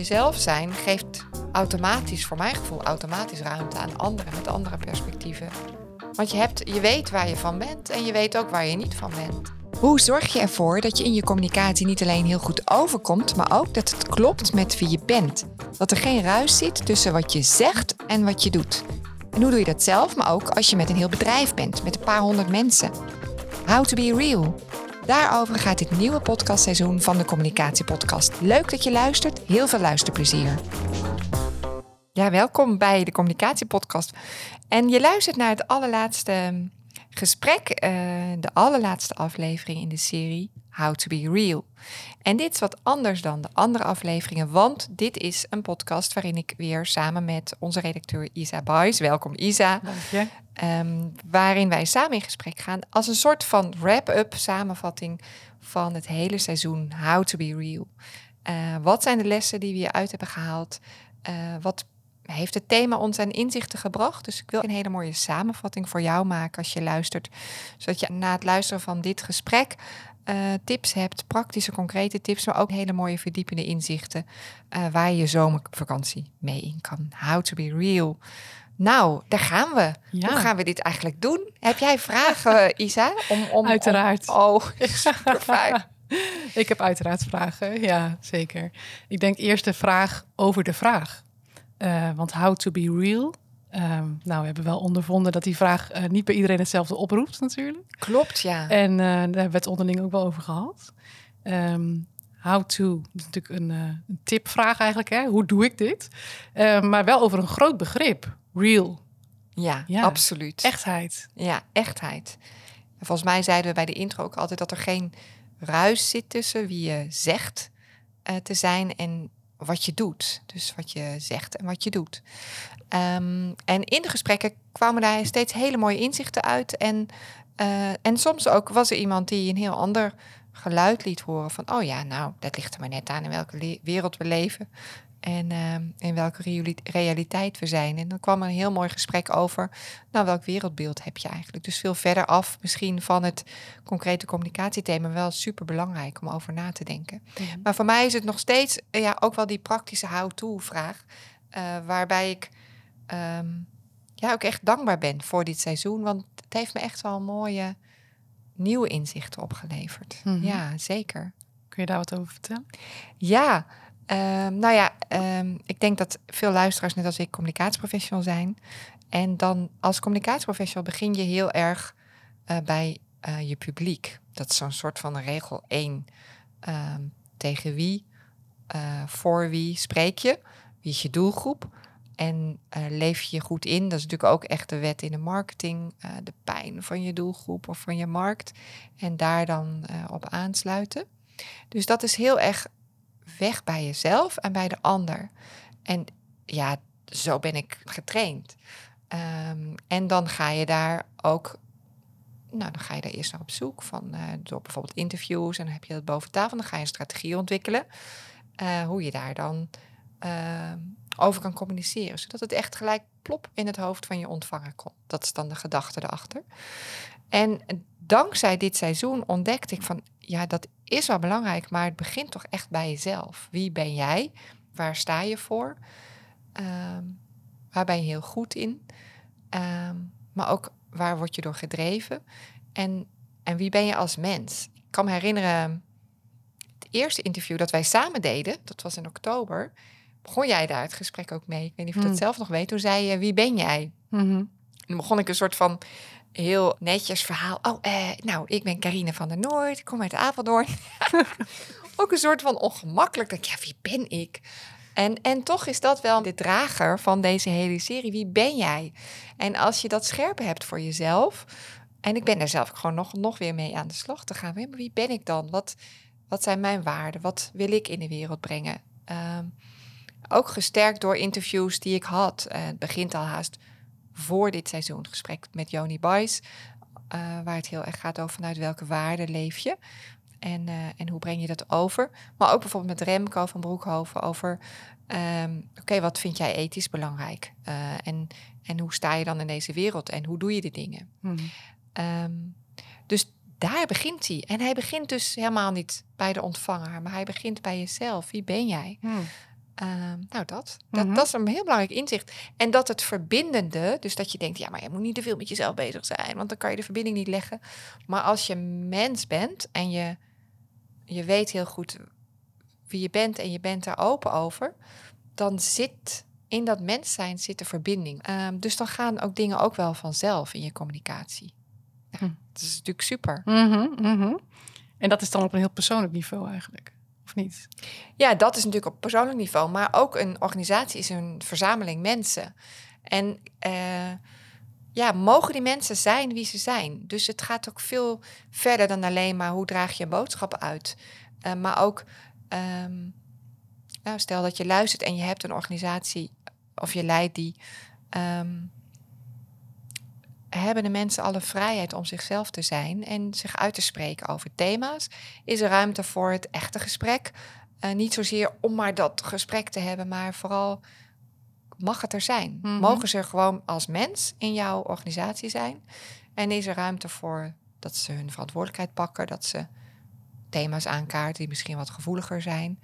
jezelf zijn geeft automatisch, voor mijn gevoel, automatisch ruimte aan anderen met andere perspectieven. Want je, hebt, je weet waar je van bent en je weet ook waar je niet van bent. Hoe zorg je ervoor dat je in je communicatie niet alleen heel goed overkomt, maar ook dat het klopt met wie je bent? Dat er geen ruis zit tussen wat je zegt en wat je doet. En hoe doe je dat zelf, maar ook als je met een heel bedrijf bent, met een paar honderd mensen? How to be real. Daarover gaat dit nieuwe podcastseizoen van de Communicatiepodcast. Leuk dat je luistert. Heel veel luisterplezier. Ja, welkom bij de Communicatiepodcast. En je luistert naar het allerlaatste gesprek, uh, de allerlaatste aflevering in de serie How to be Real. En dit is wat anders dan de andere afleveringen, want dit is een podcast waarin ik weer samen met onze redacteur Isa Buys, welkom Isa, Dank je. Um, waarin wij samen in gesprek gaan als een soort van wrap-up samenvatting van het hele seizoen How to be Real. Uh, wat zijn de lessen die we hieruit hebben gehaald? Uh, wat heeft het thema ons aan inzichten gebracht? Dus ik wil een hele mooie samenvatting voor jou maken als je luistert, zodat je na het luisteren van dit gesprek uh, tips hebt, praktische, concrete tips, maar ook hele mooie verdiepende inzichten waar je je zomervakantie mee in kan. How to be real. Nou, daar gaan we. Ja. Hoe gaan we dit eigenlijk doen? Heb jij vragen, Isa? Om, om, uiteraard. Om, oh, super fijn. ik heb uiteraard vragen, ja, zeker. Ik denk eerst de vraag over de vraag. Uh, want how to be real, Um, nou, we hebben wel ondervonden dat die vraag uh, niet bij iedereen hetzelfde oproept, natuurlijk. Klopt, ja. En uh, daar hebben we het onderling ook wel over gehad. Um, how to, is natuurlijk een, een tipvraag eigenlijk, hè? Hoe doe ik dit? maar wel over een groot begrip, real. Ja, ja, absoluut. Echtheid. Ja, echtheid. En volgens mij zeiden we bij de intro ook altijd dat er geen ruis zit tussen wie je zegt te zijn en wat je doet. Dus wat je zegt en wat je doet. Um, en in de gesprekken kwamen daar steeds hele mooie inzichten uit. En, uh, en soms ook was er iemand die een heel ander geluid liet horen van, oh ja, nou, dat ligt er maar net aan in welke wereld we leven en uh, in welke realiteit we zijn. En dan kwam er een heel mooi gesprek over, nou, welk wereldbeeld heb je eigenlijk? Dus veel verder af misschien van het concrete communicatiethema, wel super belangrijk om over na te denken. Mhm. Maar voor mij is het nog steeds ja, ook wel die praktische how-to-vraag, uh, waarbij ik um, ja, ook echt dankbaar ben voor dit seizoen. Want het heeft me echt wel mooie nieuwe inzichten opgeleverd. Mm -hmm. Ja, zeker. Kun je daar wat over vertellen? Ja, um, nou ja, um, ik denk dat veel luisteraars, net als ik, communicatieprofessional zijn. En dan als communicatieprofessional begin je heel erg uh, bij uh, je publiek. Dat is zo'n soort van regel één. tegen wie, uh, voor wie spreek je? Wie is je doelgroep? En leef je je goed in. Dat is natuurlijk ook echt de wet in de marketing. De pijn van je doelgroep of van je markt. En daar dan op aansluiten. Dus dat is heel erg weg bij jezelf en bij de ander. En ja, zo ben ik getraind. Um, en dan ga je daar ook. Nou, dan ga je daar eerst naar op zoek van door bijvoorbeeld interviews en dan heb je dat boven tafel. Dan ga je een strategie ontwikkelen. hoe je daar dan uh, over kan communiceren. Zodat het echt gelijk plop in het hoofd van je ontvanger komt. Dat is dan de gedachte erachter. En dankzij dit seizoen ontdekte ik van, ja, dat is wel belangrijk, maar het begint toch echt bij jezelf. Wie ben jij? Waar sta je voor? Um, waar ben je heel goed in? Um, maar ook waar word je door gedreven? En, en wie ben je als mens? Ik kan me herinneren, het eerste interview dat wij samen deden, dat was in oktober begon jij daar het gesprek ook mee. Ik weet niet of je dat hmm. zelf nog weet. Toen zei je, wie ben jij? Mm -hmm. En dan begon ik een soort van heel netjes verhaal. Oh, eh, nou, ik ben Carine van der Noord. Ik kom uit Apeldoorn. ook een soort van ongemakkelijk. Dat ja, wie ben ik? En, en toch is dat wel de drager van deze hele serie. Wie ben jij? En als je dat scherp hebt voor jezelf... En ik ben er zelf gewoon nog, nog weer mee aan de slag te gaan. Wie ben ik dan? Wat, wat zijn mijn waarden? Wat wil ik in de wereld brengen? Um, ook gesterkt door interviews die ik had. Uh, het begint al haast voor dit seizoen. Gesprek met Joni Bijs. Uh, waar het heel erg gaat over vanuit welke waarden leef je. En, uh, en hoe breng je dat over? Maar ook bijvoorbeeld met Remco van Broekhoven over... Um, oké, wat vind jij ethisch belangrijk? en, en hoe sta je dan in deze wereld? En hoe doe je de dingen? Hmm. Um, dus daar begint hij. En hij begint dus helemaal niet bij de ontvanger, maar hij begint bij jezelf. Wie ben jij? Hmm. Ehm, nou, dat. Dat, Mhm. dat is een heel belangrijk inzicht. En dat het verbindende, dus dat je denkt, ja, maar je moet niet te veel met jezelf bezig zijn, want dan kan je de verbinding niet leggen. Maar als je mens bent en je, je weet heel goed wie je bent en je bent daar open over, dan zit in dat mens zijn zit de verbinding. Ehm, dus dan gaan ook dingen ook wel vanzelf in je communicatie. Ja, Hm. Dat is natuurlijk super. Mhm, mhm. En dat is dan op een heel persoonlijk niveau eigenlijk, of niet? Ja, dat is natuurlijk op persoonlijk niveau. Maar ook een organisatie is een verzameling mensen. En eh, ja, mogen die mensen zijn wie ze zijn? Dus het gaat ook veel verder dan alleen maar hoe draag je boodschappen uit. Eh, maar ook, ehm, nou, stel dat je luistert en je hebt een organisatie of je leidt die. ehm, hebben de mensen alle vrijheid om zichzelf te zijn en zich uit te spreken over thema's? Is er ruimte voor het echte gesprek? Eh, niet zozeer om maar dat gesprek te hebben, maar vooral mag het er zijn? Mhm. Mogen ze er gewoon als mens in jouw organisatie zijn? En is er ruimte voor dat ze hun verantwoordelijkheid pakken, dat ze thema's aankaarten die misschien wat gevoeliger zijn?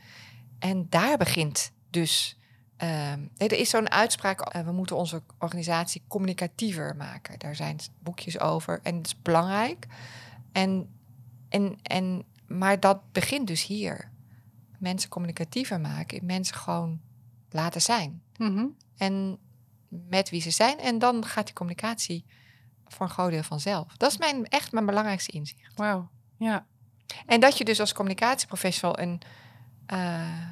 En daar begint dus. Ehm, nee, er is zo'n uitspraak, eh, we moeten onze organisatie communicatiever maken. Daar zijn boekjes over en het is belangrijk. En, en, en, maar dat begint dus hier. Mensen communicatiever maken, mensen gewoon laten zijn. Mhm. En met wie ze zijn. En dan gaat die communicatie voor een groot deel vanzelf. Dat is mijn, echt mijn belangrijkste inzicht. Wauw, ja. En dat je dus als communicatieprofessional een, eh,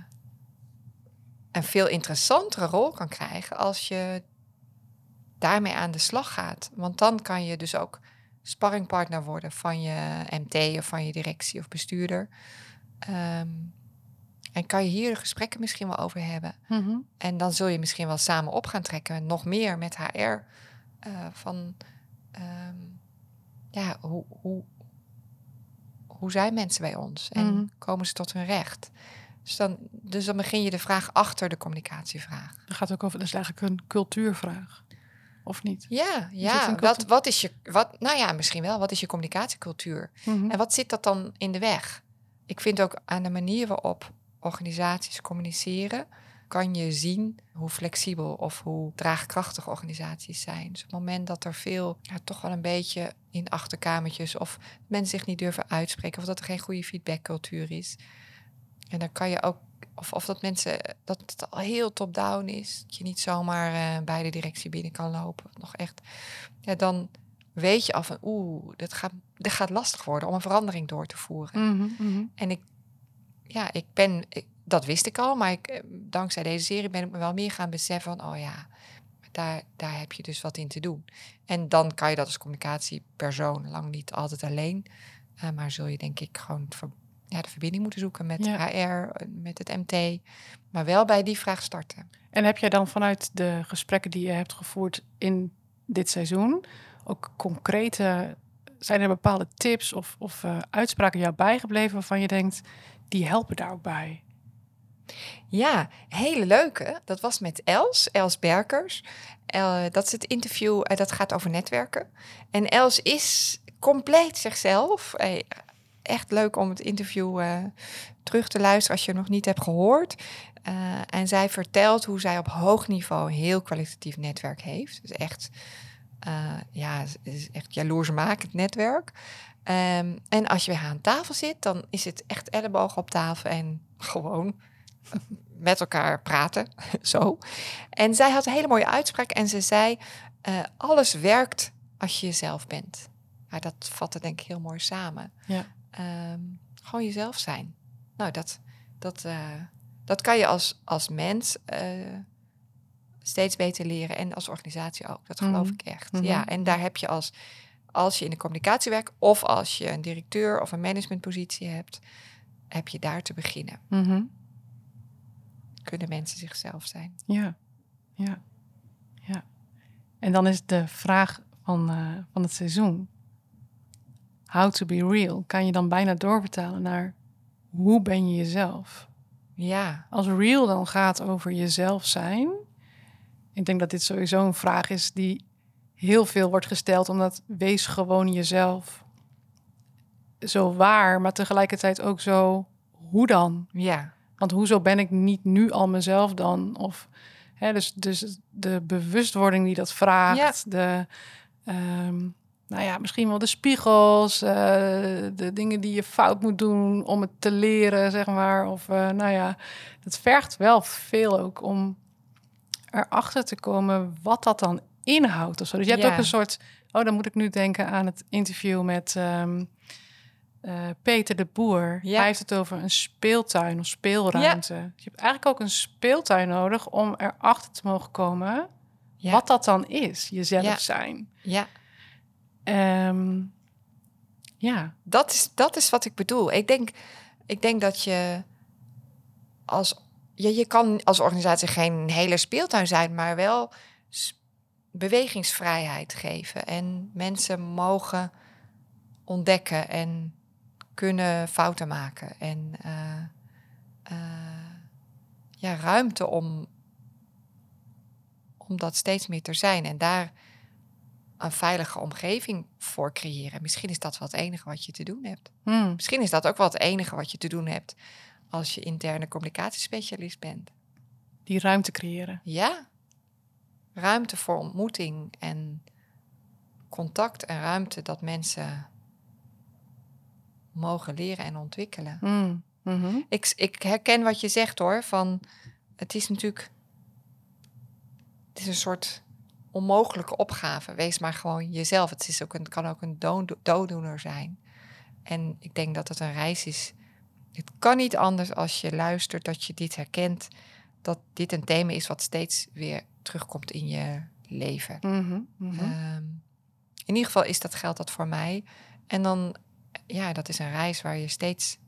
een veel interessantere rol kan krijgen als je daarmee aan de slag gaat. Want dan kan je dus ook sparringpartner worden van je MT of van je directie of bestuurder. Ehm, en kan je hier de gesprekken misschien wel over hebben. Mhm. En dan zul je misschien wel samen op gaan trekken, nog meer met HR. eh, van ehm, ja, hoe, hoe, hoe zijn mensen bij ons? En Mhm. komen ze tot hun recht? Dus dan, dus dan begin je de vraag achter de communicatievraag. Dat gaat ook over, dat is eigenlijk een cultuurvraag, of niet? Ja, ja. Wat, is je, wat, nou ja, misschien wel. Wat is je communicatiecultuur? Mhm. En wat zit dat dan in de weg? Ik vind ook aan de manier waarop organisaties communiceren, kan je zien hoe flexibel of hoe draagkrachtig organisaties zijn. Dus op het moment dat er veel, ja, toch wel een beetje in achterkamertjes of mensen zich niet durven uitspreken of dat er geen goede feedbackcultuur is. En dan kan je ook, of, of dat mensen, dat het al heel top-down is, dat je niet zomaar eh, bij de directie binnen kan lopen, nog echt, ja, dan weet je al van, oeh, dit gaat, dit gaat lastig worden om een verandering door te voeren. Mhm, mhm. En ik, ja, ik ben, ik- dat wist ik al, maar ik, eh, dankzij deze serie ben ik me wel meer gaan beseffen van, oh ja, daar, daar heb je dus wat in te doen. En dan kan je dat als communicatiepersoon lang niet altijd alleen, eh, maar zul je denk ik gewoon ja, de verbinding moeten zoeken met Ja. HR, eh, met het MT, maar wel bij die vraag starten. En heb jij dan vanuit de gesprekken die je hebt gevoerd in dit seizoen ook concrete, zijn er bepaalde tips of, of eh, uitspraken jou bijgebleven waarvan je denkt, die helpen daar ook bij? Ja, hele leuke. Dat was met Els, Els Berkers. Eh, dat is het interview, eh, dat gaat over netwerken. En Els is compleet zichzelf. Echt leuk om het interview eh, terug te luisteren als je nog niet hebt gehoord. Eh, en zij vertelt hoe zij op hoog niveau een heel kwalitatief netwerk heeft. Dus echt, eh, ja, is echt jaloersmakend netwerk. Ehm, en als je weer aan tafel zit, dan is het echt elleboog op tafel en gewoon met elkaar praten. Zo. En zij had een hele mooie uitspraak en ze zei: Alles werkt als je jezelf bent. Ja, dat vatte denk ik heel mooi samen. Ja. Ehm, gewoon jezelf zijn. Nou, dat, dat, eh, dat kan je als, als mens eh, steeds beter leren en als organisatie ook. Dat geloof Mhm. ik echt. Mhm. Ja, en daar heb je als, als je in de communicatie werkt of als je een directeur of een managementpositie hebt, heb je daar te beginnen. Mhm. Kunnen mensen zichzelf zijn? Ja, ja, ja. En dan is de vraag van, eh, van het seizoen. How to be real. Kan je dan bijna doorvertalen naar hoe ben je jezelf? Ja, Als real dan gaat over jezelf zijn. Ik denk dat dit sowieso een vraag is die heel veel wordt gesteld, omdat wees gewoon jezelf. Zo waar, maar tegelijkertijd ook zo, hoe dan? ja, Want hoezo ben ik niet nu al mezelf dan? Of hè, dus, dus de bewustwording die dat vraagt, de ehm, nou ja, misschien wel de spiegels, uh, de dingen die je fout moet doen om het te leren, zeg maar. Of uh, nou ja, het vergt wel veel ook om erachter te komen wat dat dan inhoudt. Of zo. Dus je hebt ook een soort. Oh, dan moet ik nu denken aan het interview met um, uh, Peter de Boer. Ja. Hij heeft het over een speeltuin of speelruimte. Ja. Je hebt eigenlijk ook een speeltuin nodig om erachter te mogen komen wat dat dan is, jezelf zijn. Ja. Um, ja. Dat is, dat is wat ik bedoel. Ik denk, ik denk dat je als je, je kan als organisatie geen hele speeltuin zijn, maar wel bewegingsvrijheid geven. En mensen mogen ontdekken en kunnen fouten maken. En uh, uh, ja, ruimte om, om dat steeds meer te zijn. En daar een veilige omgeving voor creëren. Misschien is dat wel het enige wat je te doen hebt. Hmm. Misschien is dat ook wel het enige wat je te doen hebt als je interne communicatiespecialist bent. Die ruimte creëren. Ja. Ruimte voor ontmoeting en contact en ruimte dat mensen mogen leren en ontwikkelen. Mm. Mm-hmm. Ik, ik herken wat je zegt hoor, van het is natuurlijk, het is een soort onmogelijke opgave. Wees maar gewoon jezelf. Het, is ook een, kan ook een dooddoener zijn. En ik denk dat het een reis is. Het kan niet anders als je luistert, dat je dit herkent. Dat dit een thema is wat steeds weer terugkomt in je leven. Mm-hmm, mm-hmm. Ehm, in ieder geval is dat geldt dat voor mij. En dan, ja, dat is een reis waar je steeds,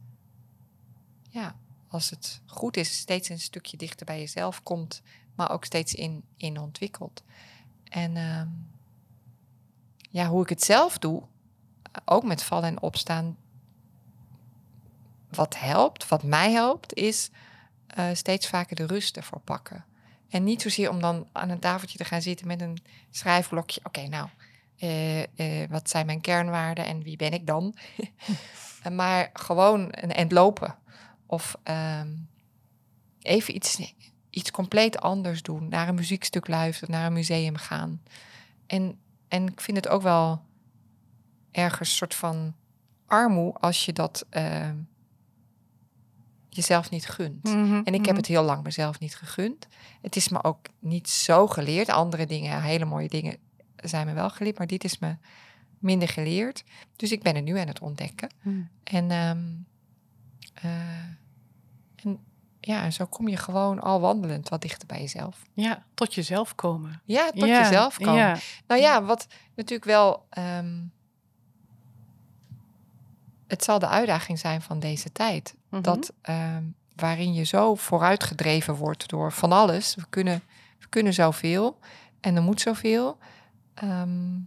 ja, als het goed is, steeds een stukje dichter bij jezelf komt, maar ook steeds in, in ontwikkelt. En ehm, ja, hoe ik het zelf doe, ook met vallen en opstaan, wat helpt, wat mij helpt, is uh, steeds vaker de rust ervoor pakken. En niet zozeer om dan aan een tafeltje te gaan zitten met een schrijfblokje. Oké, nou, uh, uh, wat zijn mijn kernwaarden en wie ben ik dan? maar gewoon een end lopen. Of um, even iets iets compleet anders doen. Naar een muziekstuk luisteren, naar een museum gaan. En, en ik vind het ook wel ergens een soort van armoe als je dat uh, jezelf niet gunt. Mhm, en ik heb mhm. het heel lang mezelf niet gegund. Het is me ook niet zo geleerd. Andere dingen, hele mooie dingen, zijn me wel geleerd, maar dit is me minder geleerd. Dus ik ben er nu aan het ontdekken. Hmm. En, um, uh, en ja, en zo kom je gewoon al wandelend wat dichter bij jezelf. Ja, tot jezelf komen. Ja, tot Ja, jezelf komen. ja. Nou ja, wat natuurlijk wel. ehm, het zal de uitdaging zijn van deze tijd. Mhm. Dat ehm, waarin je zo vooruitgedreven wordt door van alles. We kunnen, we kunnen zoveel en er moet zoveel. Ehm,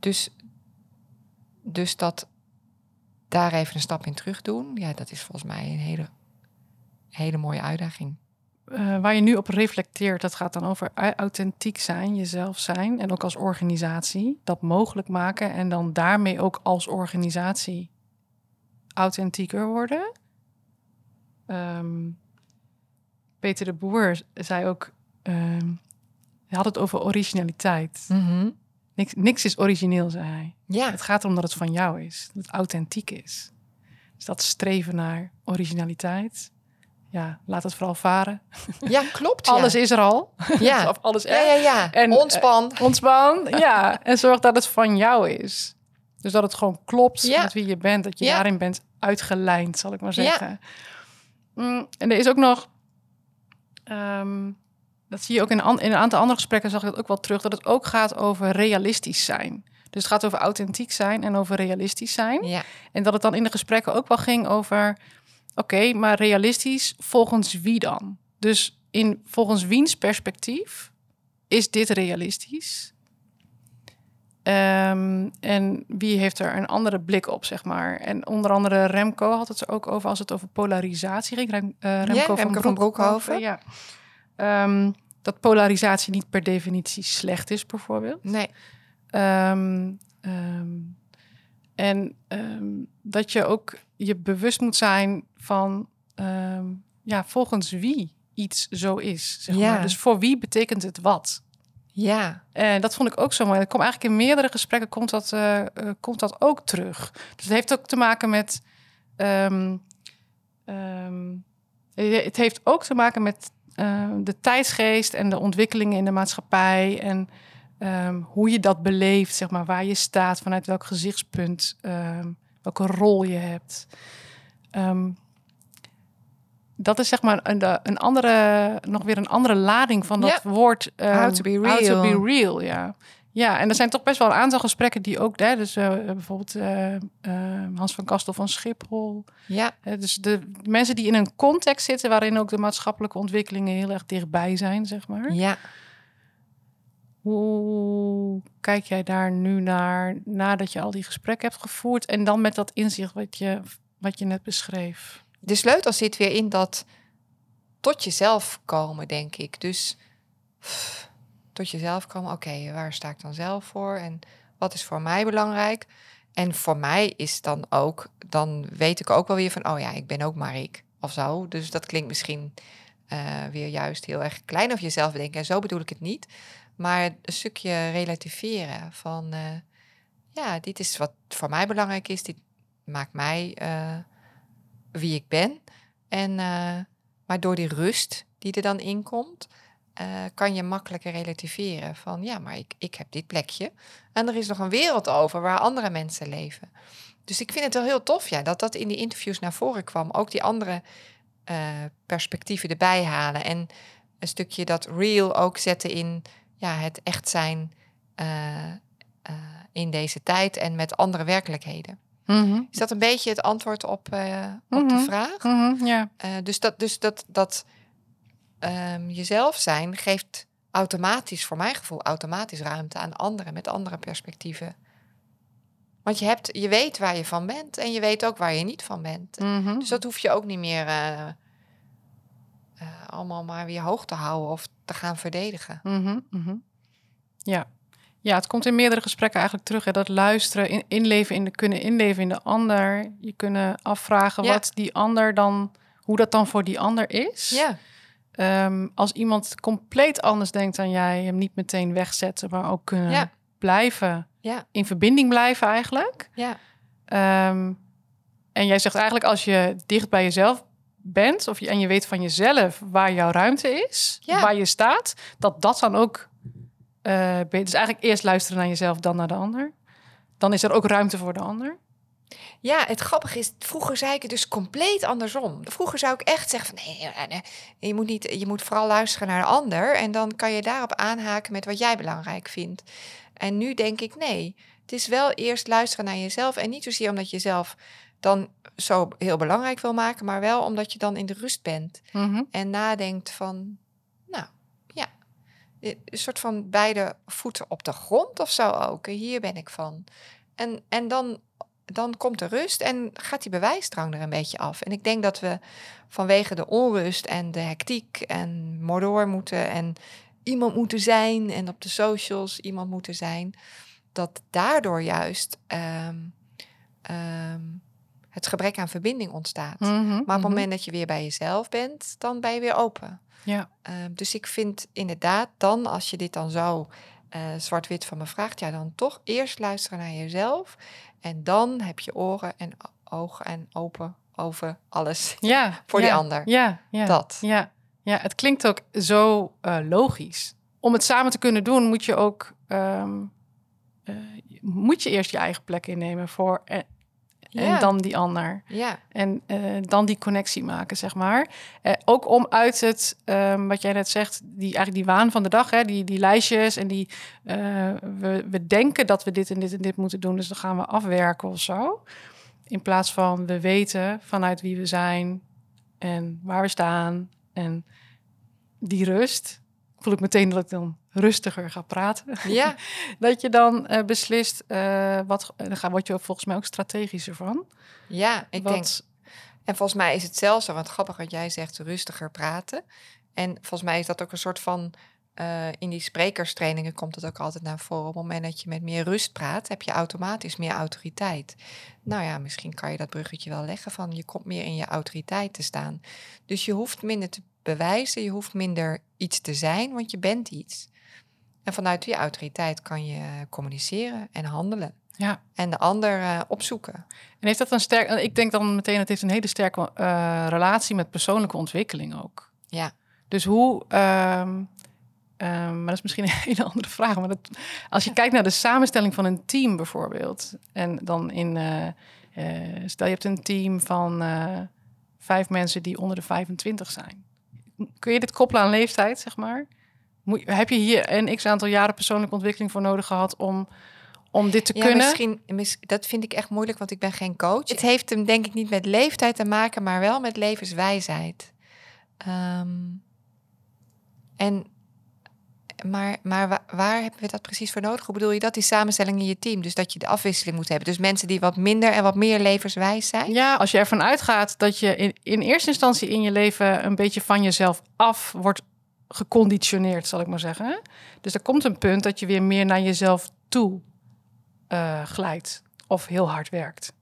dus, dus dat daar even een stap in terug doen. Ja, dat is volgens mij een hele, hele mooie uitdaging. Eh, waar je nu op reflecteert, dat gaat dan over au- authentiek zijn, jezelf zijn. En ook als organisatie dat mogelijk maken. En dan daarmee ook als organisatie authentieker worden. Ehm, Peter de Boer zei ook, ehm, hij had het over originaliteit. Niks, niks is origineel, zei hij. Ja, Het gaat erom dat het van jou is, dat het authentiek is. Dus dat streven naar originaliteit. Ja, laat het vooral varen. ja klopt. Alles is er al. Ja. of alles Ja, ja, ja. En, eh, Ontspan. Ontspan, ja. En zorg dat het van jou is. Dus dat het gewoon klopt Ja. met wie je bent. Dat je Ja. daarin bent uitgelijnd, zal ik maar zeggen. Mm, en er is ook nog... ehm, dat zie je ook in, een aantal andere gesprekken, zag ik het ook wel terug... dat het ook gaat over realistisch zijn. Dus het gaat over authentiek zijn en over realistisch zijn. ja. En dat het dan in de gesprekken ook wel ging over... oké, maar realistisch volgens wie dan? Dus in, volgens wiens perspectief is dit realistisch? Ehm, en wie heeft er een andere blik op, zeg maar? En onder andere Remco had het er ook over als het over polarisatie ging. Rem, eh, Remco, Remco van Broekhoven. Ja. Ehm, dat polarisatie niet per definitie slecht is, bijvoorbeeld. Nee. Ehm, en ehm, dat je ook je bewust moet zijn van ehm, ja, volgens wie iets zo is. Zeg Ja. maar. Dus voor wie betekent het wat? Ja, En dat vond ik ook zo mooi. Dat komt eigenlijk in meerdere gesprekken komt dat, eh, eh, komt dat ook terug. Dus het heeft ook te maken met. ehm, ehm, eh, het heeft ook te maken met eh, de tijdsgeest en de ontwikkelingen in de maatschappij. En ehm, hoe je dat beleeft, zeg maar, waar je staat, vanuit welk gezichtspunt, ehm, welke rol je hebt. Ehm, dat is zeg maar een, een andere, nog weer een andere lading van dat Ja. woord. How to be How to real. be real, ja. Ja, en er zijn toch best wel een aantal gesprekken die ook, hè, dus eh, bijvoorbeeld eh, Hans van Kastel van Schiphol. ja, dus de mensen die in een context zitten waarin ook de maatschappelijke ontwikkelingen heel erg dichtbij zijn, zeg maar. ja. Hoe kijk jij daar nu naar nadat je al die gesprekken hebt gevoerd en dan met dat inzicht wat je, wat je net beschreef? De sleutel zit weer in dat tot jezelf komen, denk ik. Dus tot jezelf komen, oké, waar sta ik dan zelf voor en wat is voor mij belangrijk? En voor mij is dan ook, dan weet ik ook wel weer van, oh ja, ik ben ook maar ik of zo. Dus dat klinkt misschien eh, weer juist heel erg klein of jezelf denken. En zo bedoel ik het niet. Maar een stukje relativeren van, eh, ja, dit is wat voor mij belangrijk is. Dit maakt mij eh, wie ik ben. En, eh, maar door die rust die er dan in komt, kan je makkelijker relativeren. Van ja, maar ik, ik heb dit plekje. En er is nog een wereld over waar andere mensen leven. Dus ik vind het wel heel tof ja, dat dat in die interviews naar voren kwam. Ook die andere perspectieven erbij halen. En een stukje dat real ook zetten in ja, het echt zijn eh, eh, in deze tijd en met andere werkelijkheden. Is dat een beetje het antwoord op, eh, op de Mhm. vraag? Mhm, ja. Dus dat, dus dat, dat ehm, jezelf zijn geeft automatisch, voor mijn gevoel, automatisch ruimte aan anderen met andere perspectieven. Want je, hebt, je weet waar je van bent en je weet ook waar je niet van bent. Mhm. Dus dat hoef je ook niet meer eh, allemaal maar weer hoog te houden of te gaan verdedigen. Mhm, mhm. Ja. ja, het komt in meerdere gesprekken eigenlijk terug. Hè, dat luisteren, in, inleven in de, kunnen inleven in de ander. Je kunnen afvragen Ja. wat die ander dan, hoe dat dan voor die ander is. Ja, Ehm, als iemand compleet anders denkt dan jij, hem niet meteen wegzetten, maar ook kunnen Ja. blijven, ja, in verbinding blijven eigenlijk. ja, Ehm, en jij zegt eigenlijk als je dicht bij jezelf bent of je, en je weet van jezelf waar jouw ruimte is, Ja. waar je staat, dat dat dan ook. eh be- dus eigenlijk eerst luisteren naar jezelf, dan naar de ander. Dan is er ook ruimte voor de ander. Ja, het grappige is, vroeger zei ik het dus compleet andersom. Vroeger zou ik echt zeggen van nee, nee, nee, je moet niet, je moet vooral luisteren naar de ander en dan kan je daarop aanhaken met wat jij belangrijk vindt. En nu denk ik nee, het is wel eerst luisteren naar jezelf en niet zozeer omdat je zelf dan zo heel belangrijk wil maken, maar wel omdat je dan in de rust bent en nadenkt van, nou ja, een soort van beide voeten op de grond of zo ook. Hier ben ik van. En, en dan, dan komt de rust en gaat die bewijsdrang er een beetje af. En ik denk dat we vanwege de onrust en de hectiek en mordoor moeten en iemand moeten zijn en op de socials iemand moeten zijn, dat daardoor juist ehm, ehm, het gebrek aan verbinding ontstaat. Maar op het moment dat je weer bij jezelf bent, dan ben je weer open. Ja. Ehm, dus ik vind inderdaad dan, als je dit dan zo eh, zwart-wit van me vraagt, ja, dan toch eerst luisteren naar jezelf. En dan heb je oren en ogen en open over alles. Ja, Voor die ander. Ja, ja. Dat. Ja, ja, het klinkt ook zo eh, logisch. Om het samen te kunnen doen, moet je ook ehm, eh, moet je eerst je eigen plek innemen voor en, dan die ander. Ja, En eh, dan die connectie maken, zeg maar. Eh, ook om uit het, ehm, wat jij net zegt, die, eigenlijk die waan van de dag, hè, die, die lijstjes en die, eh, we, we denken dat we dit en dit en dit moeten doen, dus dan gaan we afwerken of zo. In plaats van we weten vanuit wie we zijn en waar we staan en die rust. Voel ik meteen dat ik dan rustiger ga praten. ja, dat je dan eh, beslist, eh, wat, dan ga- word je volgens mij ook strategischer van. ja. Ik denk, en volgens mij is het zelfs zo, wat grappig wat jij zegt, rustiger praten. En volgens mij is dat ook een soort van eh, in die sprekerstrainingen komt het ook altijd naar voren. Op het moment dat je met meer rust praat, heb je automatisch meer autoriteit. Nou ja, misschien kan je dat bruggetje wel leggen van je komt meer in je autoriteit te staan. Dus je hoeft minder te bewijzen, je hoeft minder iets te zijn, want je bent iets. En vanuit die autoriteit kan je communiceren en handelen. Ja. En de ander uh, opzoeken. En heeft dat een sterk. Ik denk dan meteen, het heeft een hele sterke uh, relatie met persoonlijke ontwikkeling ook. Ja. Dus hoe. Um, um, maar dat is misschien een hele andere vraag. Maar dat, als je kijkt naar de samenstelling van een team bijvoorbeeld. En dan in. Uh, stel je hebt een team van vijf mensen die onder de 25 zijn. Kun je dit koppelen aan leeftijd, zeg maar? Moet, heb je hier een x aantal jaren persoonlijke ontwikkeling voor nodig gehad om om dit te ja, kunnen? Misschien, mis, dat vind ik echt moeilijk, want ik ben geen coach. Het heeft hem denk ik niet met leeftijd te maken, maar wel met levenswijsheid. Um, en, maar maar waar, waar hebben we dat precies voor nodig? Hoe bedoel je dat, die samenstelling in je team? Dus dat je de afwisseling moet hebben. Dus mensen die wat minder en wat meer levenswijs zijn? Ja, als je ervan uitgaat dat je in, in eerste instantie in je leven een beetje van jezelf af wordt geconditioneerd, zal ik maar zeggen. Dus er komt een punt dat je weer meer naar jezelf toe uh, glijdt of heel hard werkt.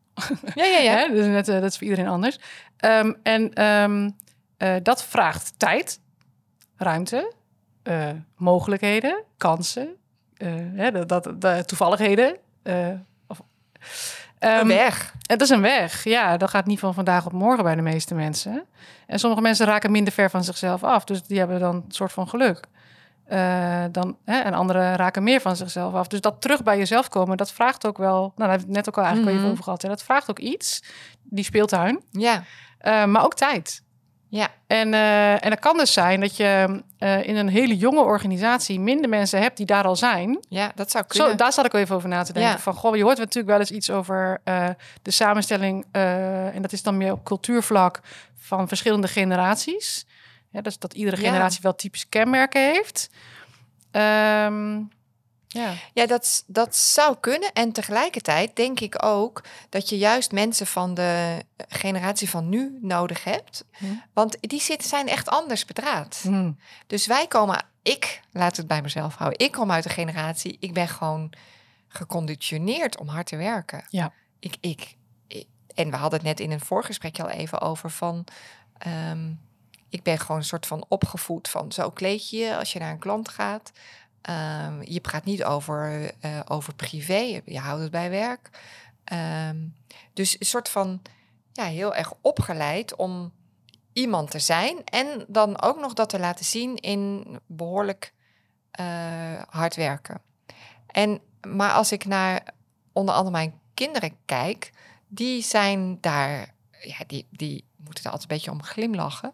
Ja, ja, ja. dus net, uh, dat is voor iedereen anders. Um, en um, uh, dat vraagt tijd, ruimte, mogelijkheden, kansen, hè, dat, dat, toevalligheden. Of, um, een weg. Het is een weg, ja. Dat gaat niet van vandaag op morgen bij de meeste mensen. En sommige mensen raken minder ver van zichzelf af. Dus die hebben dan een soort van geluk. Uh, dan, hè, en anderen raken meer van zichzelf af. Dus dat terug bij jezelf komen, dat vraagt ook wel... Nou, daar hebben we het net ook al eigenlijk mm -hmm. even over gehad. Hè. Dat vraagt ook iets, die speeltuin. Ja. Uh, maar ook tijd. Ja. En, uh, en het kan dus zijn dat je in een hele jonge organisatie... minder mensen hebt die daar al zijn. Ja, dat zou kunnen. Zo, daar zat ik wel even over na te denken. Ja. Van, goh, je hoort natuurlijk wel eens iets over de samenstelling... en dat is dan meer op cultuurvlak van verschillende generaties... Ja, dus dat iedere generatie ja. wel typische kenmerken heeft. Um, ja, ja dat, dat zou kunnen. En tegelijkertijd denk ik ook dat je juist mensen van de generatie van nu nodig hebt. Hm. Want die zitten, zijn echt anders bedraad. Hm. Dus wij komen, ik laat het bij mezelf houden. Ik kom uit een generatie, ik ben gewoon geconditioneerd om hard te werken. Ja. Ik, ik, ik en we hadden het net in een voorgesprekje al even over van. Um, ik ben gewoon een soort van opgevoed van zo kleed je je als je naar een klant gaat. Um, je praat niet over, uh, over privé, je houdt het bij werk. Um, dus een soort van ja, heel erg opgeleid om iemand te zijn en dan ook nog dat te laten zien in behoorlijk uh, hard werken. En, maar als ik naar onder andere mijn kinderen kijk, die zijn daar, ja, die, die moeten er altijd een beetje om glimlachen.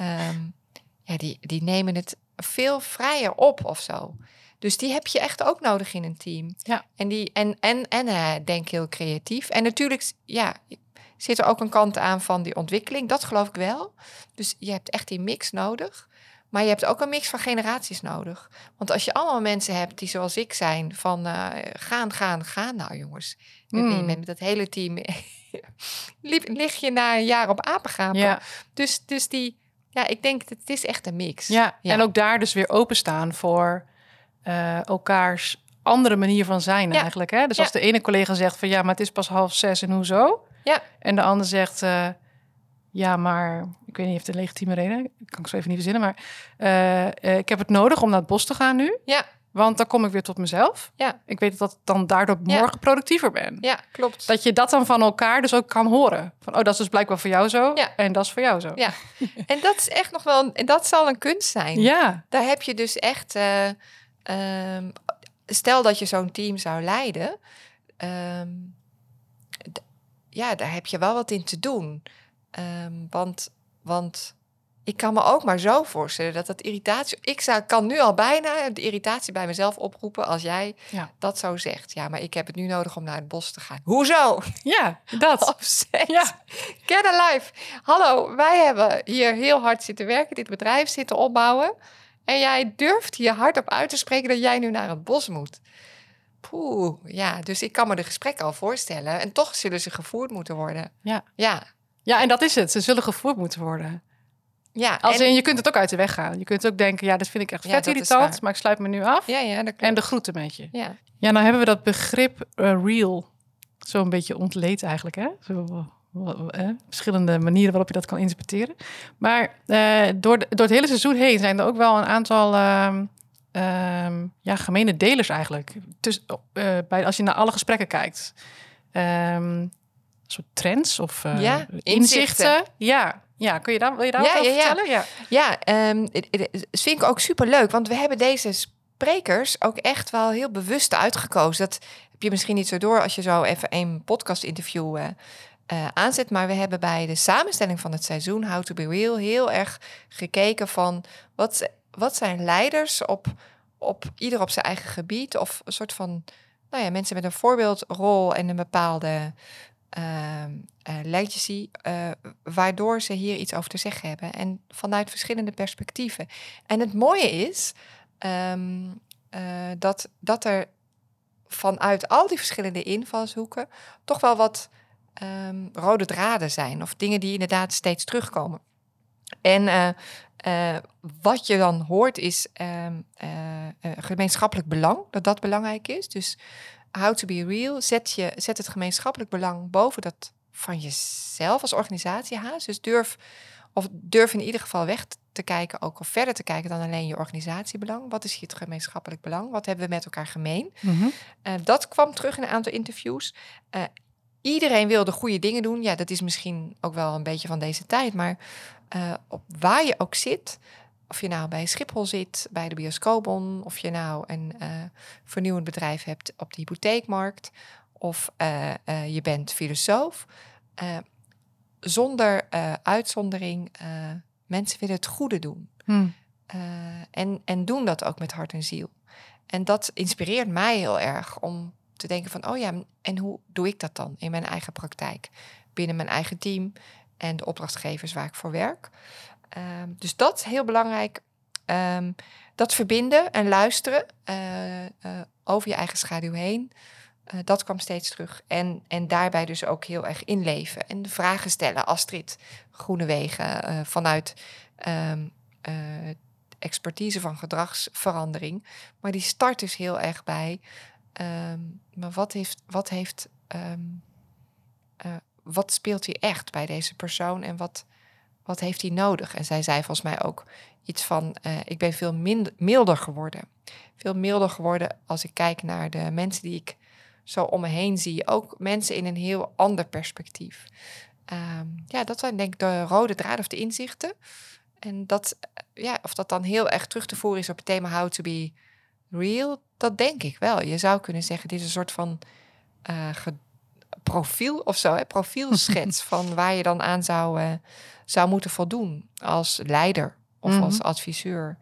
Um, ja, die, die nemen het veel vrijer op of zo. Dus die heb je echt ook nodig in een team. Ja. En, die, en, en, en uh, denk heel creatief. En natuurlijk ja, zit er ook een kant aan van die ontwikkeling. Dat geloof ik wel. Dus je hebt echt die mix nodig. Maar je hebt ook een mix van generaties nodig. Want als je allemaal mensen hebt die zoals ik zijn, van uh, gaan, gaan, gaan. Nou jongens, mm. met dat hele team lig je na een jaar op apengapen. Ja. Dus, dus die, ja, ik denk dat het is echt een mix. Ja, ja. en ook daar dus weer openstaan voor uh, elkaars andere manier van zijn ja. eigenlijk. Hè? Dus als de ene collega zegt van ja, maar het is pas half zes en hoezo? Ja. En de ander zegt uh, ja, maar ik weet niet, heeft een legitieme reden. Kan ik zo even niet verzinnen, maar uh, ik heb het nodig om naar het bos te gaan nu. Ja. Want dan kom ik weer tot mezelf. Ja. Ik weet dat ik dan daardoor morgen ja. productiever ben. Ja, klopt. Dat je dat dan van elkaar dus ook kan horen. Van, oh, dat is dus blijkbaar voor jou zo. Ja. En dat is voor jou zo. Ja. en dat is echt nog wel... En dat zal een kunst zijn. Ja. Daar heb je dus echt... Uh, um, stel dat je zo'n team zou leiden... Um, ja, daar heb je wel wat in te doen. Um, want... want ik kan me ook maar zo voorstellen dat dat irritatie. Ik zou, kan nu al bijna de irritatie bij mezelf oproepen als jij ja. dat zo zegt. Ja, maar ik heb het nu nodig om naar het bos te gaan. Hoezo? Ja, dat. Ja. Get alive. Hallo, wij hebben hier heel hard zitten werken, dit bedrijf zitten opbouwen. En jij durft hier hardop uit te spreken dat jij nu naar het bos moet. Poeh, ja, dus ik kan me de gesprekken al voorstellen. En toch zullen ze gevoerd moeten worden. Ja. Ja. Ja, en dat is het. Ze zullen gevoerd moeten worden. Ja, Als en- in, je kunt het ook uit de weg gaan. Je kunt ook denken, ja, dit vind ik echt Ja, vet dat is irritant, maar ik sluit me nu af. ja, ja, dat klopt. En de groeten met je. ja. Ja, nou hebben we dat begrip eh, real zo een beetje ontleed eigenlijk, hè? Zo, eh, verschillende manieren waarop je dat kan interpreteren. Maar eh, door, de- door het hele seizoen heen zijn er ook wel een aantal ehm, ja, gemene delers eigenlijk. Dus, eh, bij, als je naar alle gesprekken kijkt. Een soort trends of eh, Ja, inzichten. inzichten. Ja, ja, kun je daar, wil je daar Ja, wat ja, ja. vertellen? Ja. Ja, ehm, het- het- het vind ik ook super leuk, want we hebben deze sprekers ook echt wel heel bewust uitgekozen. Dat heb je misschien niet zo door als je zo even een podcast-interview eh, eh, aanzet. Maar we hebben bij de samenstelling van het seizoen How to Be Real heel erg gekeken van wat, wat zijn leiders op, op ieder op zijn eigen gebied of een soort van nou ja, mensen met een voorbeeldrol en een bepaalde eh, legacy, eh, waardoor ze hier iets over te zeggen hebben. En vanuit verschillende perspectieven. En het mooie is ehm, eh, dat, dat er vanuit al die verschillende invalshoeken toch wel wat ehm, rode draden zijn. Of dingen die inderdaad steeds terugkomen. En eh, eh, wat je dan hoort is ehm, eh, eh, gemeenschappelijk belang, dat dat belangrijk is. Dus how to be real, zet, je, zet het gemeenschappelijk belang boven dat van jezelf als organisatie haast. Dus durf, of durf in ieder geval weg te kijken, ook of verder te kijken dan alleen je organisatiebelang. Wat is hier het gemeenschappelijk belang? Wat hebben we met elkaar gemeen? Mhm. Eh, dat kwam terug in een aantal interviews. Eh, iedereen wil de goede dingen doen. Ja, dat is misschien ook wel een beetje van deze tijd. Maar eh, op waar je ook zit, of je nou bij Schiphol zit, bij de bioscoopbon, of je nou een eh, vernieuwend bedrijf hebt op de hypotheekmarkt, of eh, eh, je bent filosoof, zonder uitzondering, mensen willen het goede doen. Hm. Eh, en, en doen dat ook met hart en ziel. En dat inspireert mij heel erg om te denken van, oh ja, en hoe doe ik dat dan in mijn eigen praktijk? Binnen mijn eigen team en de opdrachtgevers waar ik voor werk. Ehm, dus dat is heel belangrijk. Ehm, dat verbinden en luisteren eh, eh, over je eigen schaduw heen. eh, dat kwam steeds terug. En, en daarbij dus ook heel erg inleven. En vragen stellen. Astrid Groenewegen vanuit ehm, eh, expertise van gedragsverandering. Maar die start dus heel erg bij. maar wat heeft, wat heeft, wat speelt hier echt bij deze persoon en wat, wat heeft hij nodig? En zij zei volgens mij ook iets van: eh, ik ben veel minder, milder geworden. Veel milder geworden als ik kijk naar de mensen die ik zo om me heen zie. Ook mensen in een heel ander perspectief. Ehm, ja, dat zijn denk ik de rode draad of de inzichten. En dat, eh, ja, of dat dan heel erg terug te voeren is op het thema how to be real, dat denk ik wel. Je zou kunnen zeggen, dit is een soort van eh, profiel of zo, hè? profielschets van waar je dan aan zou, eh, zou moeten voldoen als leider of Mhm. als adviseur.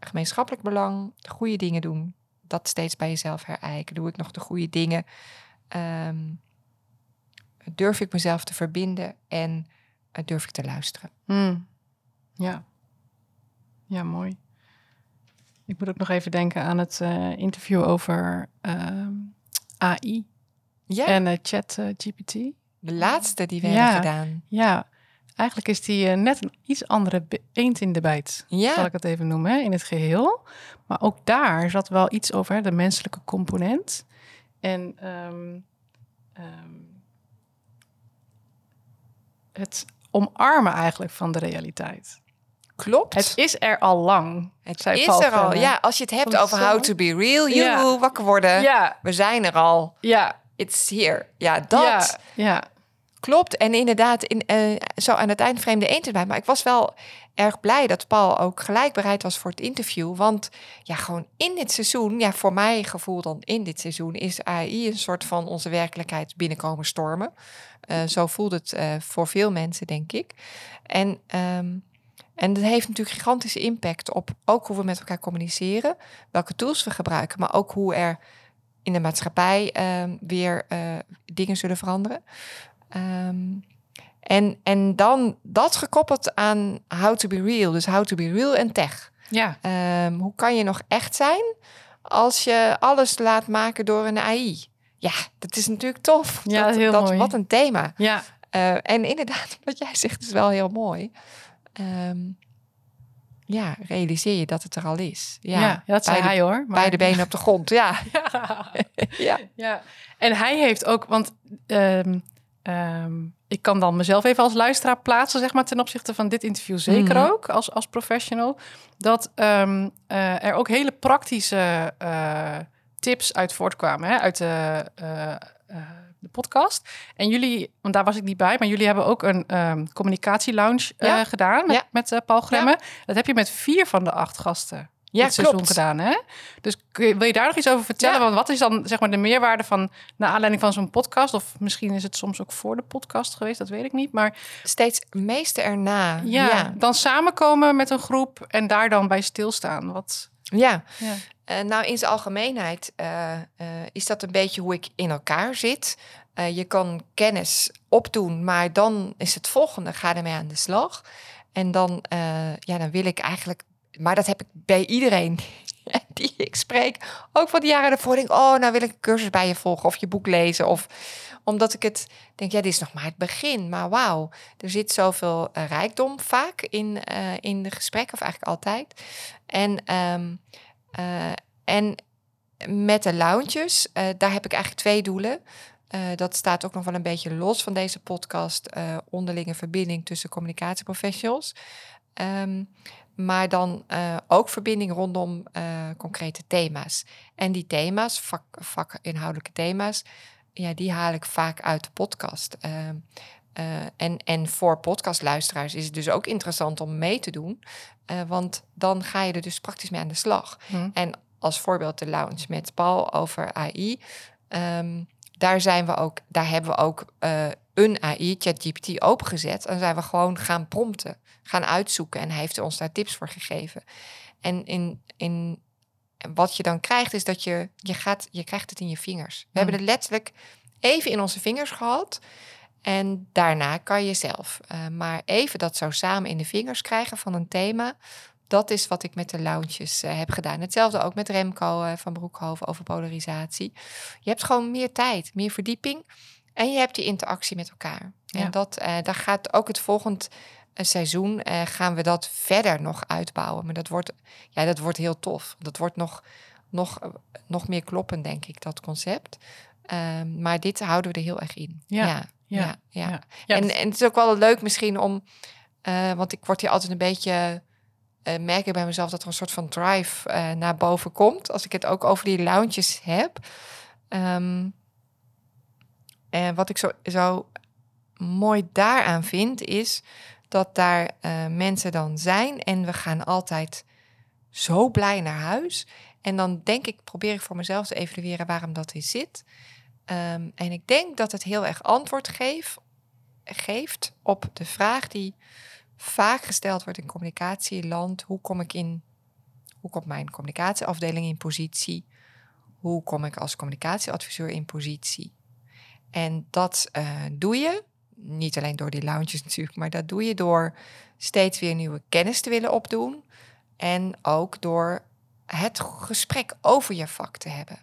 Gemeenschappelijk belang, de goede dingen doen, dat steeds bij jezelf herijken. Doe ik nog de goede dingen? Ehm, durf ik mezelf te verbinden en eh, durf ik te luisteren? Hm. Ja. Ja, mooi. Ik moet ook nog even denken aan het eh, interview over ehm, AI Ja, en eh, chat GPT. de laatste die we Ja. hebben gedaan. Ja, eigenlijk is die eh, net een iets andere eend in de bijt. Ja. Zal ik het even noemen, hè, in het geheel. Maar ook daar zat wel iets over, hè, de menselijke component. En ehm, ehm, het omarmen eigenlijk van de realiteit. Klopt. Het is er al lang. Het zei is Paul er al. Ja, als je het hebt over how to be real, Ja. joehoe, wakker worden. Ja, We zijn er al. ja, It's here. Ja, dat ja, ja. Klopt. En inderdaad, in, eh, zo aan het eind vreemde eend erbij. Maar ik was wel erg blij dat Paul ook gelijk bereid was voor het interview. Want ja, gewoon in dit seizoen, ja, voor mij gevoel dan in dit seizoen, is AI een soort van onze werkelijkheid binnenkomen stormen. Eh, zo voelt het eh, voor veel mensen, denk ik. En, ehm, en dat heeft natuurlijk gigantische impact op ook hoe we met elkaar communiceren, welke tools we gebruiken, maar ook hoe er in de maatschappij ehm, weer dingen zullen veranderen. Ehm, en, en dan dat gekoppeld aan how to be real, dus how to be real en tech. Ja, Ehm, hoe kan je nog echt zijn als je alles laat maken door een AI? Ja, dat is natuurlijk tof. Ja, dat, heel dat, mooi. Wat een thema. ja, Eh, en inderdaad, wat jij zegt is wel heel mooi. ehm, ja, realiseer je dat het er al is. Ja, Ja, dat zei hij hoor. maar- beide benen op de grond. Ja, Ja. ja. ja. En hij heeft ook, want ehm, ik kan dan mezelf even als luisteraar plaatsen, zeg maar, ten opzichte van dit interview zeker Mhm. ook, als, als professional. Dat ehm, eh, er ook hele praktische eh, tips uit voortkwamen, hè, uit de, eh, de podcast. En jullie, want daar was ik niet bij, maar jullie hebben ook een ehm communicatielounge Ja. gedaan met, Ja. met Paul Gremme. Dat heb je met vier van de acht gasten ja dit seizoen klopt. gedaan, hè? Dus wil je daar nog iets over vertellen? Ja. Want wat is dan zeg maar de meerwaarde van naar aanleiding van zo'n podcast? Of misschien is het soms ook voor de podcast geweest, dat weet ik niet. Maar Steeds meeste erna. ja, ja. dan samenkomen met een groep en daar dan bij stilstaan. Wat? ja. Ja. Eh, nou, in zijn algemeenheid eh, eh, is dat een beetje hoe ik in elkaar zit. Je kan kennis opdoen, maar dan is het volgende, ga ermee aan de slag. En dan, ja, dan wil ik eigenlijk, maar dat heb ik bij iedereen die ik spreek, ook van de jaren ervoor, denk oh, nou wil ik een cursus bij je volgen of je boek lezen. Of omdat ik het denk, ja, dit is nog maar het begin, maar wauw, er zit zoveel eh, rijkdom vaak in, eh, in de gesprekken, of eigenlijk altijd. En ehm, eh, en met de lounges, daar heb ik eigenlijk twee doelen. Dat staat ook nog wel een beetje los van deze podcast. onderlinge verbinding tussen communicatieprofessionals. Ehm, maar dan eh, ook verbinding rondom eh, concrete thema's. En die thema's, vak, vakinhoudelijke thema's, ja, die haal ik vaak uit de podcast. Ehm, eh, en, en voor podcastluisteraars is het dus ook interessant om mee te doen. want dan ga je er dus praktisch mee aan de slag. Hm. En als voorbeeld de lounge met Paul over AI. Ehm, daar zijn we ook, daar hebben we ook een AI, ChatGPT, opengezet. En zijn we gewoon gaan prompten, gaan uitzoeken. En hij heeft ons daar tips voor gegeven. En in, in wat je dan krijgt, is dat je, je, gaat, je krijgt het in je vingers. We Hmm. hebben het letterlijk even in onze vingers gehad. En daarna kan je zelf. Eh, maar even dat zo samen in de vingers krijgen van een thema. Dat is wat ik met de lounges eh, heb gedaan. Hetzelfde ook met Remco eh, van Broekhoven over polarisatie. Je hebt gewoon meer tijd, meer verdieping. En je hebt die interactie met elkaar. Ja. En dat, daar gaat ook het volgend eh, seizoen eh, gaan we dat verder nog uitbouwen. Maar dat wordt, ja, dat wordt heel tof. Dat wordt nog, nog, eh, nog meer kloppend, denk ik, dat concept. Ehm, maar dit houden we er heel erg in. Ja, ja, ja, ja. ja. Ja. Ja, en, en het is ook wel leuk misschien om, eh, want ik word hier altijd een beetje, eh, merk ik bij mezelf dat er een soort van drive naar boven komt. Als ik het ook over die lounges heb. Ehm, en wat ik zo, zo mooi daaraan vind, is dat daar eh, mensen dan zijn en we gaan altijd zo blij naar huis. En dan denk ik, probeer ik voor mezelf te evalueren waarom dat is zit. Ehm, en ik denk dat het heel erg antwoord geeft, geeft op de vraag die vaak gesteld wordt in communicatieland. Hoe kom ik in, hoe komt mijn communicatieafdeling in positie? Hoe kom ik als communicatieadviseur in positie? En dat eh, doe je, niet alleen door die lounges natuurlijk, maar dat doe je door steeds weer nieuwe kennis te willen opdoen. En ook door het gesprek over je vak te hebben.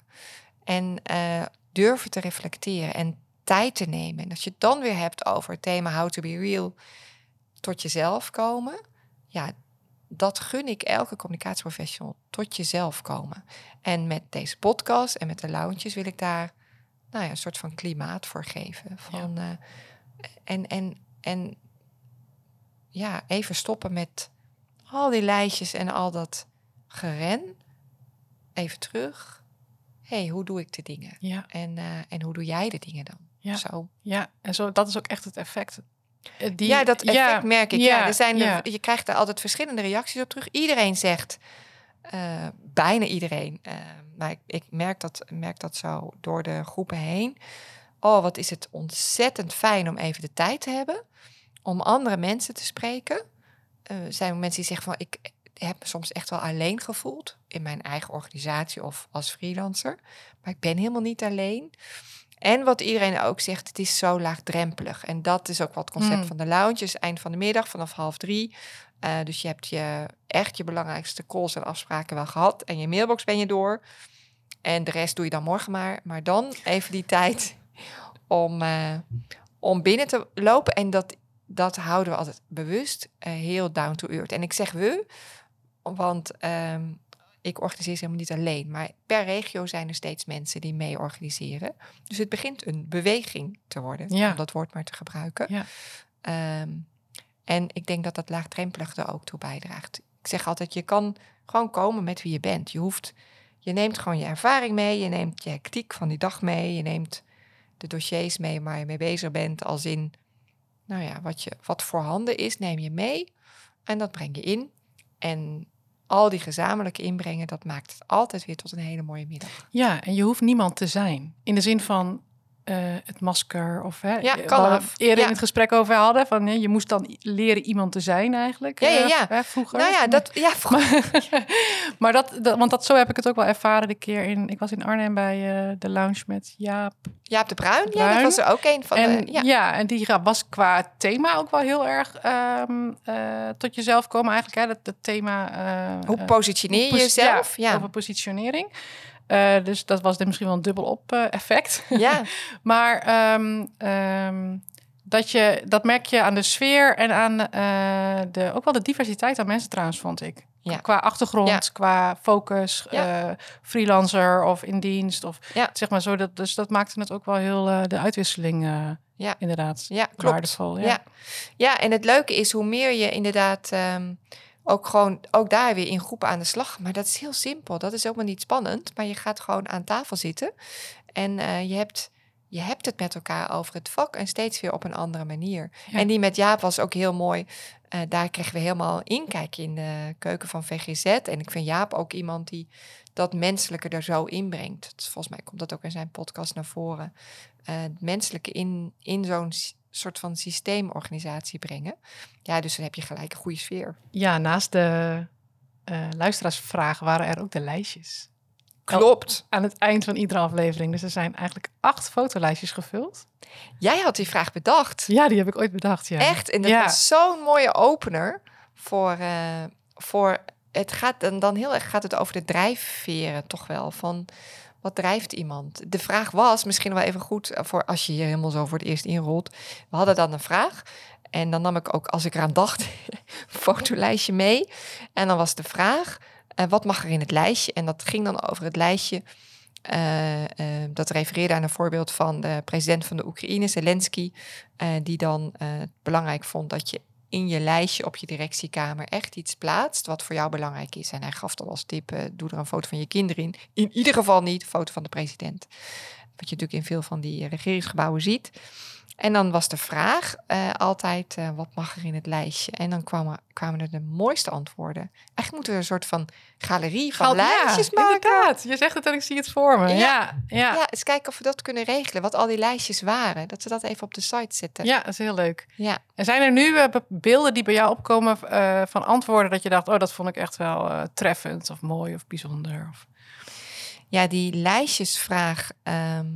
En eh, durven te reflecteren en tijd te nemen. En als je het dan weer hebt over het thema How to be real, tot jezelf komen. Ja, dat gun ik elke communicatieprofessional, tot jezelf komen. En met deze podcast en met de lounges wil ik daar nou ja, een soort van klimaat voor geven. Van, eh, en, en, en ja, even stoppen met al die lijstjes en al dat geren. Even terug. hey, hoe doe ik de dingen? ja, En, eh, en hoe doe jij de dingen dan? Ja. Zo. ja, en zo, dat is ook echt het effect. Eh, Die, ja, dat effect ja, merk ik. Ja, ja, er zijn. Je krijgt er altijd verschillende reacties op terug. Iedereen zegt, eh, bijna iedereen, eh, maar ik, ik merk, dat, merk dat zo door de groepen heen. Oh, wat is het ontzettend fijn om even de tijd te hebben om andere mensen te spreken. Eh, er zijn mensen die zeggen van, ik heb me soms echt wel alleen gevoeld in mijn eigen organisatie of als freelancer, maar ik ben helemaal niet alleen. En wat iedereen ook zegt, het is zo laagdrempelig. En dat is ook wat het concept Mm. van de lounges, eind van de middag vanaf half drie. Eh, dus je hebt je echt je belangrijkste calls en afspraken wel gehad. En je mailbox ben je door. En de rest doe je dan morgen maar. Maar dan even die tijd om, eh, om binnen te lopen. En dat, dat houden we altijd bewust eh, heel down to earth. En ik zeg we, want ehm, ik organiseer ze helemaal niet alleen. Maar per regio zijn er steeds mensen die mee organiseren. Dus het begint een beweging te worden, Ja. om dat woord maar te gebruiken. Ja. Ehm, en ik denk dat dat laagdrempelig er ook toe bijdraagt. Ik zeg altijd, je kan gewoon komen met wie je bent. Je hoeft, je neemt gewoon je ervaring mee, je neemt je hectiek van die dag mee, je neemt de dossiers mee waar je mee bezig bent, als in, nou ja, wat, je, wat voorhanden is, neem je mee en dat breng je in. En al die gezamenlijke inbrengen, dat maakt het altijd weer tot een hele mooie middag. Ja, en je hoeft niemand te zijn. In de zin van eh, het masker of hè, Ja, af. eerder Ja. in het gesprek over hadden van je moest dan leren iemand te zijn eigenlijk. Ja, ja, eh, ja. hè, vroeger. Nou ja, dat, ja, maar dat, dat, want dat zo heb ik het ook wel ervaren de keer in. Ik was in Arnhem bij eh, de lounge met Jaap. Jaap de Bruin, ja, dat was er ook een van en de... ja. Ja, en die was qua thema ook wel heel erg ehm, eh, tot jezelf komen eigenlijk. Hè, dat, dat thema. Hoe positioneer je jezelf? Ja, Ja, over positionering. Eh, dus dat was misschien wel een dubbel op eh, effect. ja. Maar ehm, ehm, dat, je, dat merk je aan de sfeer en aan eh, de, ook wel de diversiteit aan mensen trouwens, vond ik. Ja. Qua achtergrond, Ja. qua focus, Ja. freelancer of in dienst. Of. Zeg maar zo, dat, dus dat maakte het ook wel heel de uitwisseling Ja. inderdaad Ja, klopt. waardevol. Ja. Ja. ja, en het leuke is hoe meer je inderdaad ehm, ook gewoon ook daar weer in groepen aan de slag. Maar dat is heel simpel. Dat is helemaal niet spannend. Maar je gaat gewoon aan tafel zitten en eh, je, hebt, je hebt het met elkaar over het vak en steeds weer op een andere manier. Ja. En die met Jaap was ook heel mooi. Eh, daar kregen we helemaal inkijk in de keuken van VGZ. En ik vind Jaap ook iemand die dat menselijke er zo inbrengt. Volgens mij komt dat ook in zijn podcast naar voren. Eh, het menselijke in, in zo'n soort van systeemorganisatie brengen. Ja, dus dan heb je gelijk een goede sfeer. Ja, naast de eh, luisteraarsvragen waren er ook de lijstjes. Klopt. Aan het eind van iedere aflevering. Dus er zijn eigenlijk acht fotolijstjes gevuld. Jij had die vraag bedacht. Ja, die heb ik ooit bedacht. Ja. Echt. En dat Ja. was zo'n mooie opener voor, eh, voor het gaat dan, dan heel erg gaat het over de drijfveren toch wel van wat drijft iemand. De vraag was misschien wel even goed eh, voor als je hier helemaal zo voor het eerst inrolt. We hadden dan een vraag en dan nam ik ook als ik eraan dacht een fotolijstje mee en dan was de vraag eh, wat mag er in het lijstje en dat ging dan over het lijstje. eh, dat refereerde aan een voorbeeld van de president van de Oekraïne, Zelensky, die dan het belangrijk vond dat je in je lijstje op je directiekamer echt iets plaatst wat voor jou belangrijk is. En hij gaf dan als tip, eh, doe er een foto van je kinderen in. In ieder geval niet een foto van de president. Wat je natuurlijk in veel van die regeringsgebouwen ziet. En dan was de vraag eh, altijd, eh, wat mag er in het lijstje? En dan kwamen, kwamen er de mooiste antwoorden. Eigenlijk moeten we een soort van galerie van Gal- lijstjes ja, maken. Inderdaad, je zegt het en ik zie het voor me. Ja. Ja, ja. ja. Ja, eens kijken of we dat kunnen regelen. Wat al die lijstjes waren. Dat we dat even op de site zetten. dat is heel leuk. ja. En zijn er nu eh, be- beelden die bij jou opkomen eh, van antwoorden dat je dacht, oh, dat vond ik echt wel eh, treffend of mooi of bijzonder? Of... Ja, die lijstjesvraag, ehm,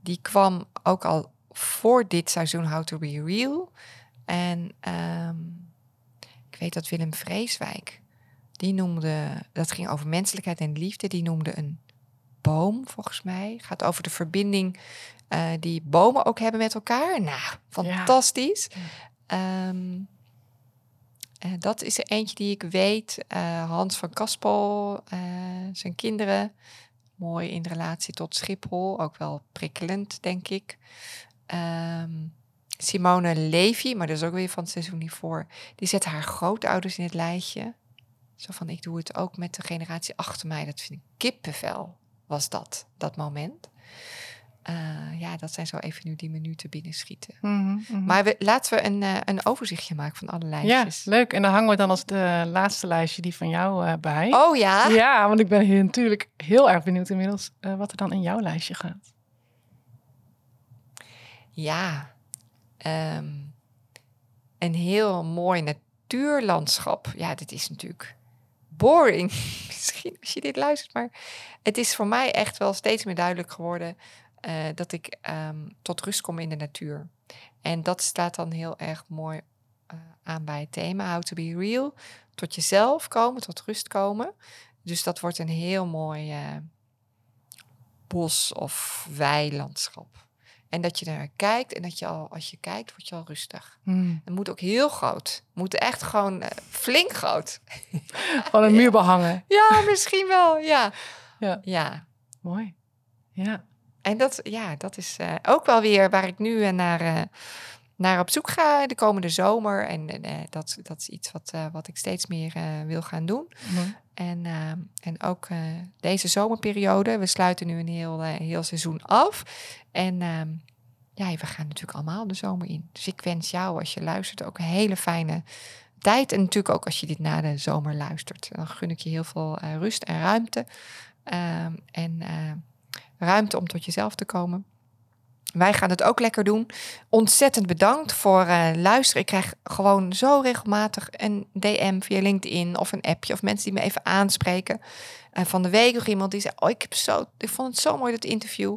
die kwam ook al voor dit seizoen How to Be Real. En ehm, ik weet dat Willem Vreeswijk, die noemde, dat ging over menselijkheid en liefde, die noemde een boom, volgens mij. Gaat over de verbinding eh, die bomen ook hebben met elkaar. Nou, fantastisch. Ehm, eh, dat is er eentje die ik weet. Eh, Hans van Kaspel, zijn kinderen. Mooi in relatie tot Schiphol. Ook wel prikkelend, denk ik. Ehm, Simone Levy, maar dat is ook weer van het seizoen hiervoor. Die zet haar grootouders in het lijstje. Zo van, ik doe het ook met de generatie achter mij. Dat vind ik kippenvel, was dat, dat moment. Eh, ja, dat zijn zo even nu die minuten binnenschieten. Mhm, mhm. Maar we, laten we een, eh, een overzichtje maken van alle ja, lijstjes. leuk. En dan hangen we dan als de laatste lijstje die van jou eh, bij. Oh ja? Ja, want ik ben hier natuurlijk heel erg benieuwd inmiddels wat er dan in jouw lijstje gaat. Ja. Ehm, een heel mooi natuurlandschap. Ja, dit is natuurlijk boring. Misschien als je dit luistert, maar het is voor mij echt wel steeds meer duidelijk geworden eh, dat ik ehm, tot rust kom in de natuur. En dat staat dan heel erg mooi eh, aan bij het thema How to be real. Tot jezelf komen, tot rust komen. Dus dat wordt een heel mooi eh, bos- of weilandschap. En dat je naar kijkt en dat je al, als je kijkt, word je al rustig. Hmm. Het moet ook heel groot. Het moet echt gewoon flink groot. Van een muur behangen. Ja, misschien wel. Ja. Ja. Ja. Mooi. Ja. En dat, ja, dat is eh, ook wel weer waar ik nu eh, naar, eh, naar op zoek ga de komende zomer. En dat, dat is iets wat, wat ik steeds meer wil gaan doen. En, en ook deze zomerperiode. We sluiten nu een heel, heel seizoen af. En ehm, ja, we gaan natuurlijk allemaal de zomer in. Dus ik wens jou, als je luistert, ook een hele fijne tijd. En natuurlijk ook als je dit na de zomer luistert. Dan gun ik je heel veel rust en ruimte. Ehm, en ruimte om tot jezelf te komen. Wij gaan het ook lekker doen. Ontzettend bedankt voor eh, luisteren. Ik krijg gewoon zo regelmatig een DM via LinkedIn of een appje of mensen die me even aanspreken. Eh, van de week nog iemand die zei: Oh, ik, heb zo, ik vond het zo mooi dat interview.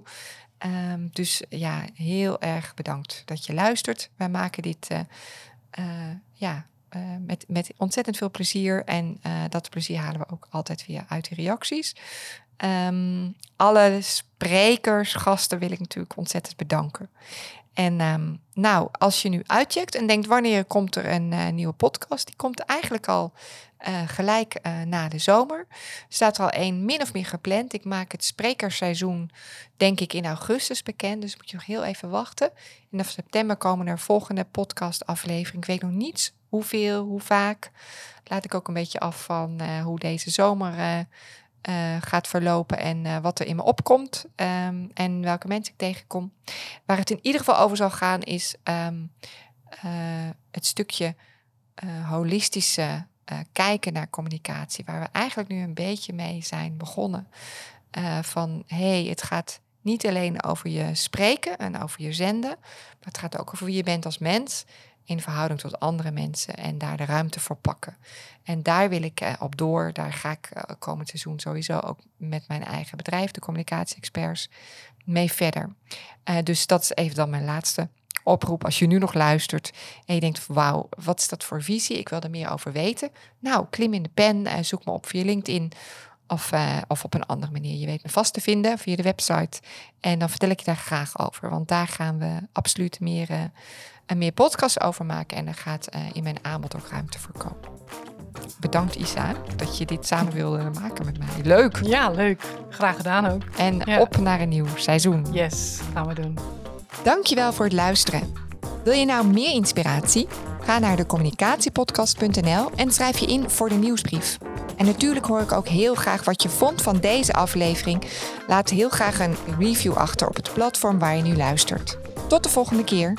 Ehm, dus ja, heel erg bedankt dat je luistert. Wij maken dit eh, ja, met, met ontzettend veel plezier. En dat plezier halen we ook altijd weer uit de reacties. Ehm, alle sprekers, gasten wil ik natuurlijk ontzettend bedanken. En ehm, nou, als je nu uitcheckt en denkt wanneer komt er een eh, nieuwe podcast, die komt eigenlijk al eh, gelijk eh, na de zomer. Er staat er al één min of meer gepland. Ik maak het sprekersseizoen denk ik in augustus bekend, dus moet je nog heel even wachten. In september komen er volgende podcastafleveringen. Ik weet nog niets hoeveel, hoe vaak. Laat ik ook een beetje af van hoe deze zomer eh, gaat verlopen en eh, wat er in me opkomt ehm, en welke mensen ik tegenkom. Waar het in ieder geval over zal gaan is ehm, eh, het stukje holistische kijken naar communicatie, waar we eigenlijk nu een beetje mee zijn begonnen. Van hey, het gaat niet alleen over je spreken en over je zenden, maar het gaat ook over wie je bent als mens in verhouding tot andere mensen en daar de ruimte voor pakken. En daar wil ik eh, op door. Daar ga ik eh, komend seizoen sowieso ook met mijn eigen bedrijf, de Communicatie-experts, mee verder. Eh, dus dat is even dan mijn laatste oproep. Als je nu nog luistert en je denkt, wauw, wat is dat voor visie? Ik wil er meer over weten. Nou, klim in de pen en zoek me op via LinkedIn of, uh, of op een andere manier. Je weet me vast te vinden via de website. En dan vertel ik je daar graag over. Want daar gaan we absoluut meer, uh, meer podcasts over maken. En er gaat uh, in mijn aanbod ook ruimte voor komen. Bedankt Isa dat je dit samen wilde maken met mij. Leuk! Ja, leuk. Graag gedaan ook. En ja. op naar een nieuw seizoen. Yes, gaan we doen. Dankjewel voor het luisteren. Wil je nou meer inspiratie? Ga naar de communicatiepodcast.nl en schrijf je in voor de nieuwsbrief. En natuurlijk hoor ik ook heel graag wat je vond van deze aflevering. Laat heel graag een review achter op het platform waar je nu luistert. Tot de volgende keer.